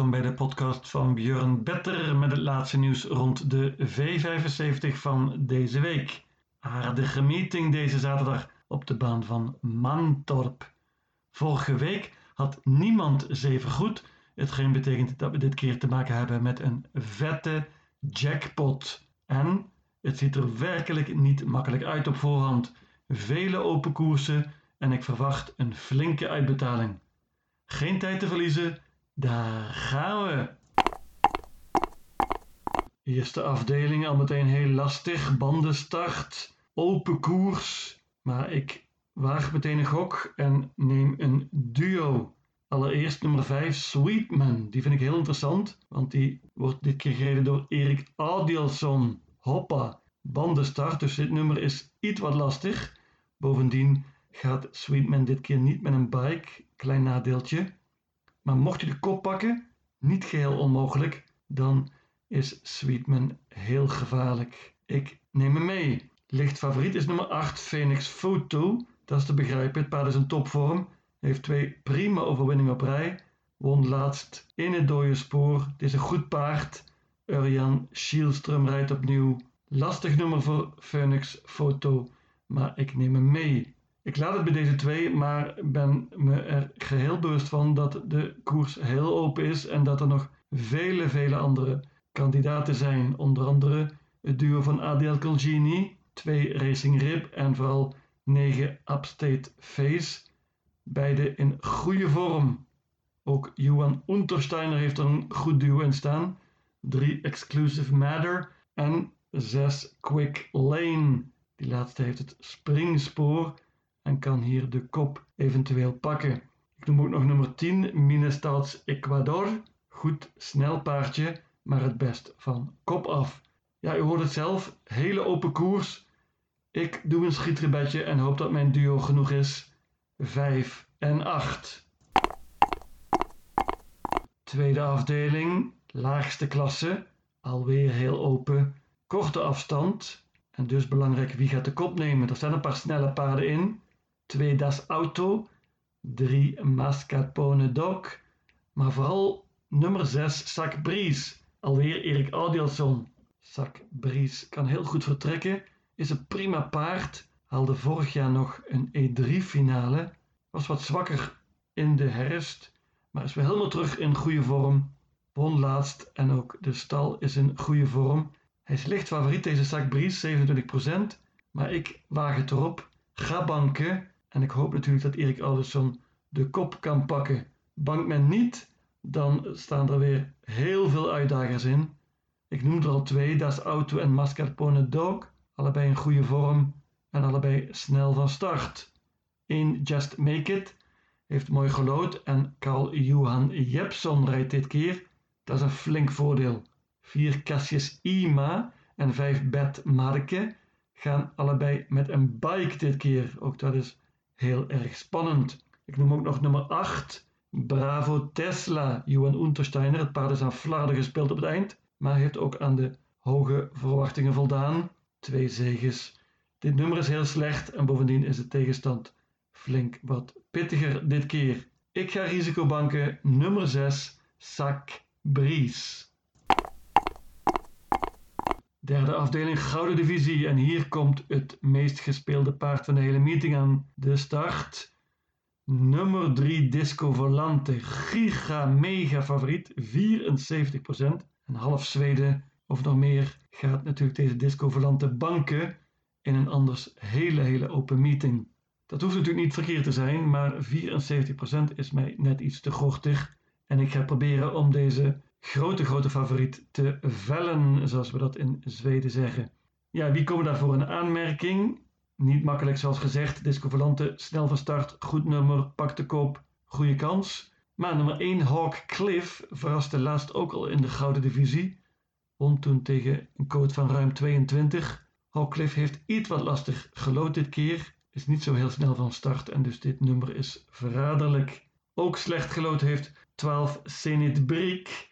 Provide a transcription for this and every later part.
welkom bij de podcast van Björn Better met het laatste nieuws rond de V75 van deze week. Aardige meeting deze zaterdag op de baan van Mantorp. Vorige week had niemand zeven goed, hetgeen betekent dat we dit keer te maken hebben met een vette jackpot. En het ziet er werkelijk niet makkelijk uit op voorhand. Vele open koersen en ik verwacht een flinke uitbetaling. Geen tijd te verliezen, daar gaan we. Eerste afdeling al meteen heel lastig. Bandenstart, open koers. Maar ik waag meteen een gok en neem een duo. Allereerst nummer 5, Sweetman. Die vind ik heel interessant, want die wordt dit keer gereden door Erik Adielson. Hoppa, bandenstart, dus dit nummer is iets wat lastig. Bovendien gaat Sweetman dit keer niet met een bike, klein nadeeltje. Maar mocht je de kop pakken, niet geheel onmogelijk, dan is Sweetman heel gevaarlijk. Ik neem hem mee. Licht favoriet is nummer 8, Phoenix Photo. Dat is te begrijpen, het paard is in topvorm. Heeft twee prima overwinningen op rij. Won laatst in het dode spoor. Het is een goed paard. Urjan Schielström rijdt opnieuw. Lastig nummer voor Phoenix Photo, maar ik neem hem mee. Ik laat het bij deze twee, maar ben me er geheel bewust van dat de koers heel open is en dat er nog vele, vele andere kandidaten zijn. Onder andere het duo van Adel Colgini, twee Racing Rib en vooral 9 Upstate Face. Beide in goede vorm. Ook Johan Untersteiner heeft er een goed duo in staan. 3 Exclusive Matter en 6 Quick Lane. Die laatste heeft het springspoor en kan hier de kop eventueel pakken. Ik noem ook nog nummer 10, Minestads Ecuador. Goed snel paardje, maar het best van kop af. Ja, u hoort het zelf, hele open koers. Ik doe een schietrebedje en hoop dat mijn duo genoeg is. 5 en 8. Tweede afdeling, laagste klasse, alweer heel open. Korte afstand en dus belangrijk wie gaat de kop nemen. Er staan een paar snelle paarden in. 2 Das Auto, 3 Mascarpone Dog, maar vooral nummer 6 Sac Bries, alweer Erik Audielson. Sac Bries kan heel goed vertrekken, is een prima paard, haalde vorig jaar nog een E3-finale, was wat zwakker in de herfst, maar is weer helemaal terug in goede vorm. Won laatst en ook de stal is in goede vorm. Hij is licht favoriet deze Sac Bries, 27%, maar ik waag het erop. Ga banken en ik hoop natuurlijk dat Erik Alderson de kop kan pakken. Bankt men niet, dan staan er weer heel veel uitdagers in. Ik noem er al twee, Das Auto en Mascarpone Dog. Allebei in goede vorm en allebei snel van start. In Just Make It heeft mooi gelood en Carl Johan Jepson rijdt dit keer. Dat is een flink voordeel. Vier Cassius Ima en vijf Bet Marke gaan allebei met een bike dit keer. Ook dat is heel erg spannend. Ik noem ook nog nummer 8, Bravo Tesla, Johan Untersteiner. Het paard is aan flarden gespeeld op het eind, maar heeft ook aan de hoge verwachtingen voldaan. Twee zeges. Dit nummer is heel slecht en bovendien is de tegenstand flink wat pittiger dit keer. Ik ga risicobanken nummer 6, Sac Bries. Derde afdeling Gouden Divisie. En hier komt het meest gespeelde paard van de hele meeting aan de start. Nummer 3 Disco Volante. Giga mega favoriet. 74%. En half Zweden of nog meer gaat natuurlijk deze Disco Volante banken in een anders hele hele open meeting. Dat hoeft natuurlijk niet verkeerd te zijn, maar 74% is mij net iets te gortig. En ik ga proberen om deze grote, grote favoriet te vellen, zoals we dat in Zweden zeggen. Ja, wie komen daarvoor in aanmerking? Niet makkelijk zoals gezegd. Disco Volante, snel van start, goed nummer, pak de koop, goede kans. Maar nummer 1 Hawk Cliff verraste laatst ook al in de gouden divisie. Won toen tegen een code van ruim 22. Hawk Cliff heeft iets wat lastig gelood dit keer. Is niet zo heel snel van start en dus dit nummer is verraderlijk. Ook slecht gelood heeft 12 Zenit Brick.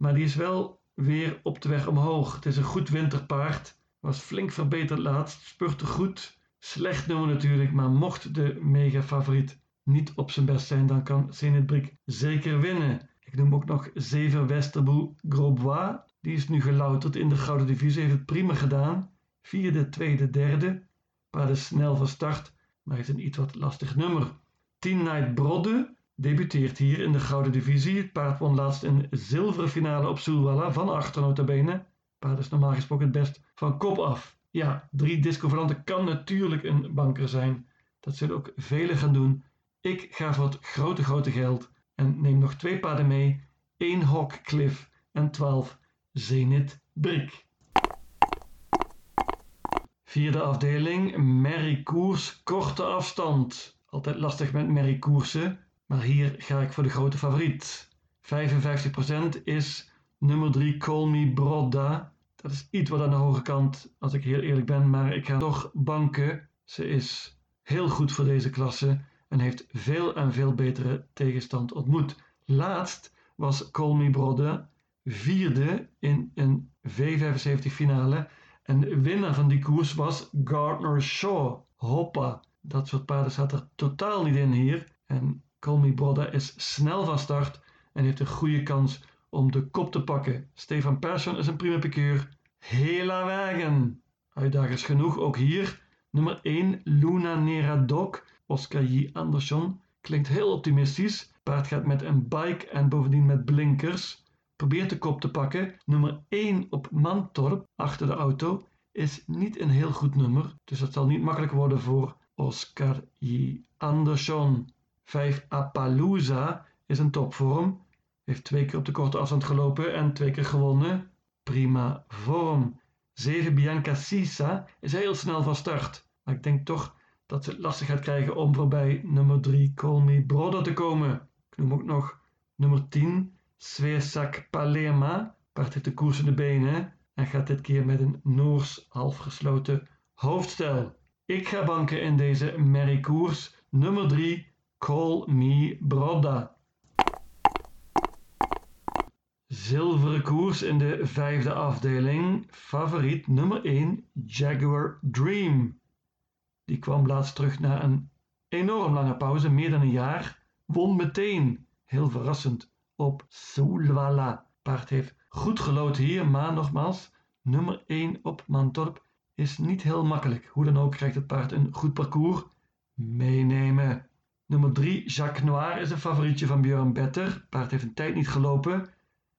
Maar die is wel weer op de weg omhoog. Het is een goed winterpaard. Was flink verbeterd laatst. Spurte goed. Slecht nummer natuurlijk, maar mocht de mega favoriet niet op zijn best zijn, dan kan Zenit zeker winnen. Ik noem ook nog 7 Westerboel Grosbois. Die is nu gelouterd in de Gouden Divisie, heeft het prima gedaan. Vierde, tweede, derde. Paard is snel van start, maar heeft een iets wat lastig nummer. 10 Night Brodde debuteert hier in de Gouden Divisie. Het paard won laatst een zilveren finale op Soelwalla van achter notabene. Paard is normaal gesproken het best van kop af. Ja, drie discovolanten kan natuurlijk een banker zijn. Dat zullen ook velen gaan doen. Ik ga voor het grote grote geld en neem nog twee paarden mee. 1 Hawk Cliff en 12 Zenit Brick. Vierde afdeling, Merry Koers, korte afstand. Altijd lastig met Merry Koersen, maar hier ga ik voor de grote favoriet. 55% is nummer 3 Call Brodda. Dat is iets wat aan de hoge kant, als ik heel eerlijk ben, maar ik ga toch banken. Ze is heel goed voor deze klasse en heeft veel en veel betere tegenstand ontmoet. Laatst was Call Me Brodda vierde in een V75 finale en de winnaar van die koers was Gardner Shaw. Hoppa, dat soort paarden staat er totaal niet in hier. En Colmy Brodda is snel van start en heeft een goede kans om de kop te pakken. Stefan Persson is een prima piqueur. Hela wagen. Uitdagers genoeg, ook hier. Nummer 1, Luna Nera Dog, Oscar J. Andersson. Klinkt heel optimistisch. Paard gaat met een bike en bovendien met blinkers. Probeert de kop te pakken. Nummer 1 op Mantorp, achter de auto, is niet een heel goed nummer. Dus dat zal niet makkelijk worden voor Oscar J. Andersson. 5 Appaloosa is een topvorm. Heeft twee keer op de korte afstand gelopen en twee keer gewonnen. Prima vorm. 7 Bianca Sisa is heel snel van start. Maar ik denk toch dat ze het lastig gaat krijgen om voorbij nummer 3 Call Me Brother te komen. Ik noem ook nog nummer 10 Svesak Palema. Paard heeft de koers in de benen en gaat dit keer met een Noors halfgesloten hoofdstel. Ik ga banken in deze merrie koers. Nummer 3 Call Me Brodda. Zilveren koers in de vijfde afdeling. Favoriet nummer 1 Jaguar Dream. Die kwam laatst terug na een enorm lange pauze, meer dan een jaar. Won meteen, heel verrassend, op Soulwala. Paard heeft goed gelood hier, maar nogmaals, nummer 1 op Mantorp is niet heel makkelijk. Hoe dan ook krijgt het paard een goed parcours. Meenemen. Nummer 3, Jacques Noir, is een favorietje van Björn Better. Paard heeft een tijd niet gelopen.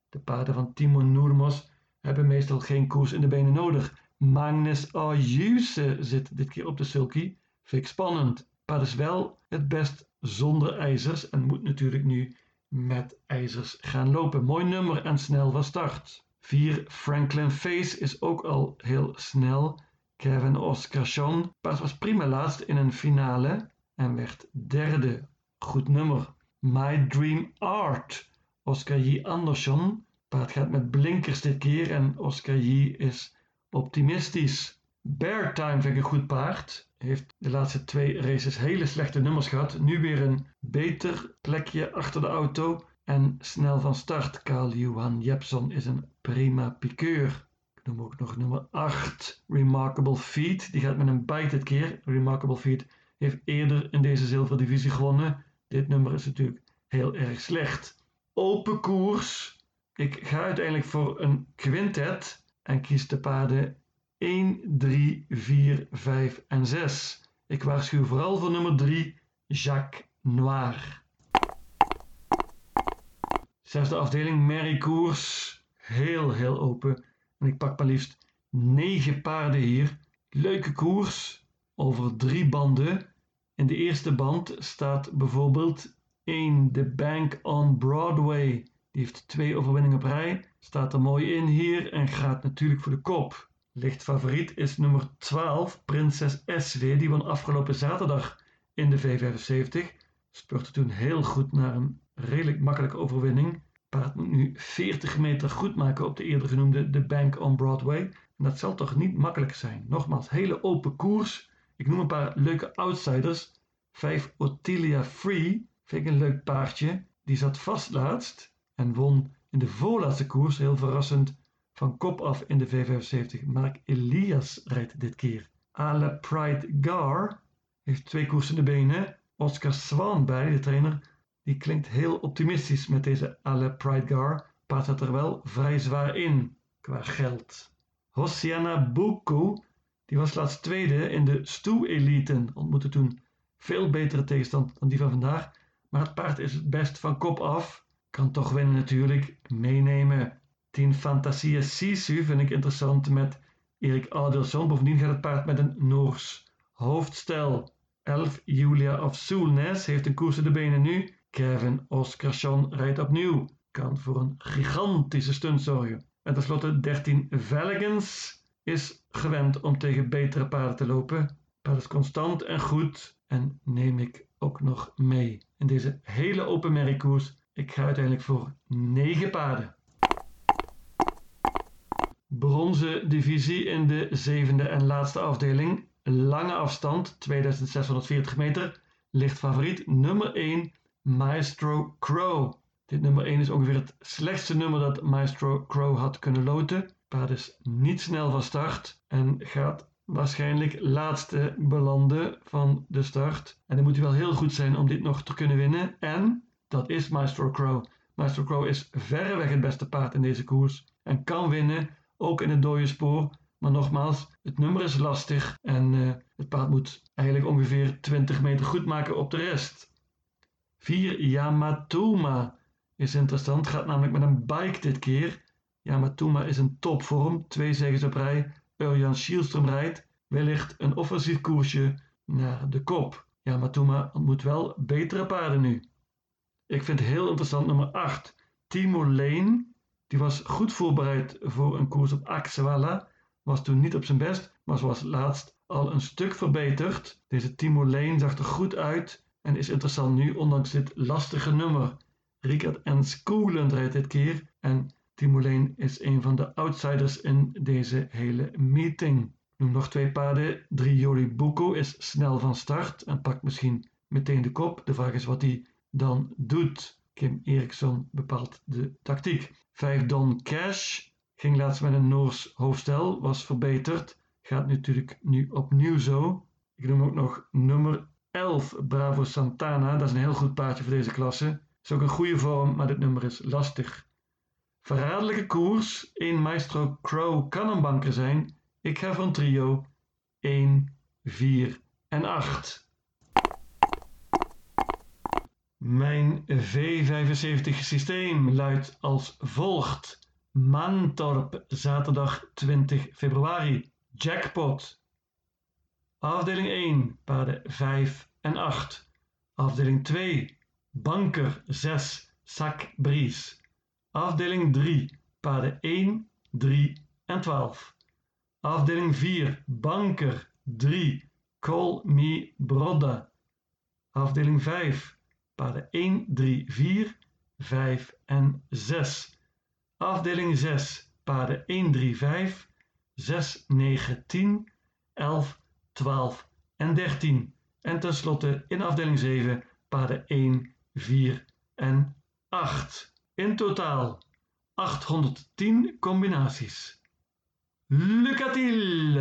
De paarden van Timon Noermos hebben meestal geen koers in de benen nodig. Magnus Ayuse zit dit keer op de sulky. Vind spannend. Paard is wel het best zonder ijzers en moet natuurlijk nu met ijzers gaan lopen. Mooi nummer en snel van start. 4 Franklin Face is ook al heel snel. Kevin Oscarsson. Paard was prima laatst in een finale en werd derde. Goed nummer. My Dream Art. Oscar J. Andersson. Paard gaat met blinkers dit keer en Oscar J. is optimistisch. Bear Time vind ik een goed paard. Heeft de laatste twee races hele slechte nummers gehad. Nu weer een beter plekje achter de auto. En snel van start. Carl Johan Jepson is een prima piqueur. Ik noem ook nog nummer 8. Remarkable Feet. Die gaat met een bite dit keer. Remarkable Feet heeft eerder in deze zilverdivisie gewonnen. Dit nummer is natuurlijk heel erg slecht. Open koers. Ik ga uiteindelijk voor een quintet en kies de paarden 1, 3, 4, 5 en 6. Ik waarschuw vooral voor nummer 3, Jacques Noir. Zesde afdeling, Merry Koers. Heel, heel open. En ik pak maar liefst 9 paarden hier. Leuke koers over drie banden. In de eerste band staat bijvoorbeeld 1 The Bank on Broadway. Die heeft twee overwinningen op rij, staat er mooi in hier en gaat natuurlijk voor de kop. Licht favoriet is nummer 12, Prinses SW. Die won afgelopen zaterdag in de V75. Spurte toen heel goed naar een redelijk makkelijke overwinning. Paard moet nu 40 meter goed maken op de eerder genoemde The Bank on Broadway. En dat zal toch niet makkelijk zijn. Nogmaals, hele open koers. Ik noem een paar leuke outsiders. 5 Ottilia Free, vind ik een leuk paardje. Die zat vast laatst en won in de voorlaatste koers, heel verrassend, van kop af in de V75. Mark Elias rijdt dit keer. Ale Pride Gar heeft twee koersen in de benen. Oscar Swan bij, de trainer, die klinkt heel optimistisch met deze Alle Pride Gar. Paard zat er wel vrij zwaar in qua geld. Hosiana Buku, die was laatst tweede in de Stoe-eliten, ontmoette toen veel betere tegenstand dan die van vandaag. Maar het paard is het best van kop af. Kan toch winnen natuurlijk. Meenemen. 10 Fantasia Sisu vind ik interessant met Erik Adelsson. Bovendien gaat het paard met een Noors hoofdstel. 11 Julia of Soelnes heeft een koers in de benen nu. Kevin Oskarsson rijdt opnieuw. Kan voor een gigantische stunt zorgen. En tenslotte 13 Veligans is gewend om tegen betere paarden te lopen. Paard is constant en goed en neem ik ook nog mee in deze hele open merkkoers. Ik ga uiteindelijk voor 9 paarden. Bronzen divisie in de zevende en laatste afdeling. Lange afstand, 2640 meter. Ligt favoriet nummer 1, Maestro Crow. Dit nummer 1 is ongeveer het slechtste nummer dat Maestro Crow had kunnen loten. Paard is niet snel van start en gaat waarschijnlijk laatste belanden van de start. En dan moet hij wel heel goed zijn om dit nog te kunnen winnen. En dat is Maestro Crow. Maestro Crow is verreweg het beste paard in deze koers en kan winnen, ook in het dode spoor. Maar nogmaals, het nummer is lastig en uh, het paard moet eigenlijk ongeveer 20 meter goed maken op de rest. 4 Yamatoma is interessant, gaat namelijk met een bike dit keer. Yamatoma is een topvorm, twee zegens op rij. Urjan Schielström rijdt, wellicht een offensief koersje naar de kop. Yamatoma ontmoet wel betere paarden nu. Ik vind heel interessant nummer 8, Timo Lane. Die was goed voorbereid voor een koers op Axewalla. Was toen niet op zijn best, maar zoals laatst al een stuk verbeterd. Deze Timo Lane zag er goed uit en is interessant nu, ondanks dit lastige nummer. Ricard en Skoelend rijdt dit keer en Timo Lane is een van de outsiders in deze hele meeting. Noem nog twee paarden. Drioli Buko is snel van start en pakt misschien meteen de kop. De vraag is wat hij dan doet. Kim Eriksson bepaalt de tactiek. 5 Don Cash ging laatst met een Noors hoofdstel, was verbeterd. Gaat natuurlijk nu opnieuw zo. Ik noem ook nog nummer 11 Bravo Santana. Dat is een heel goed paardje voor deze klasse. Is ook een goede vorm, maar dit nummer is lastig. Verraderlijke koers. 1 Maestro Crow kan een banker zijn. Ik ga van trio 1, 4 en 8. Mijn V75 systeem luidt als volgt. Mantorp, zaterdag 20 februari. Jackpot. Afdeling 1, paarden 5 en 8. Afdeling 2, banker 6, Sac Bries. Afdeling 3, paarden 1, 3 en 12. Afdeling 4, banker 3, Call Me Brodda. Afdeling 5, paden 1, 3, 4, 5 en 6. Afdeling 6, paden 1, 3, 5, 6, 9, 10, 11, 12 en 13. En tenslotte in afdeling 7, paden 1, 4 en 8. In totaal 810 combinaties. Lucatiel!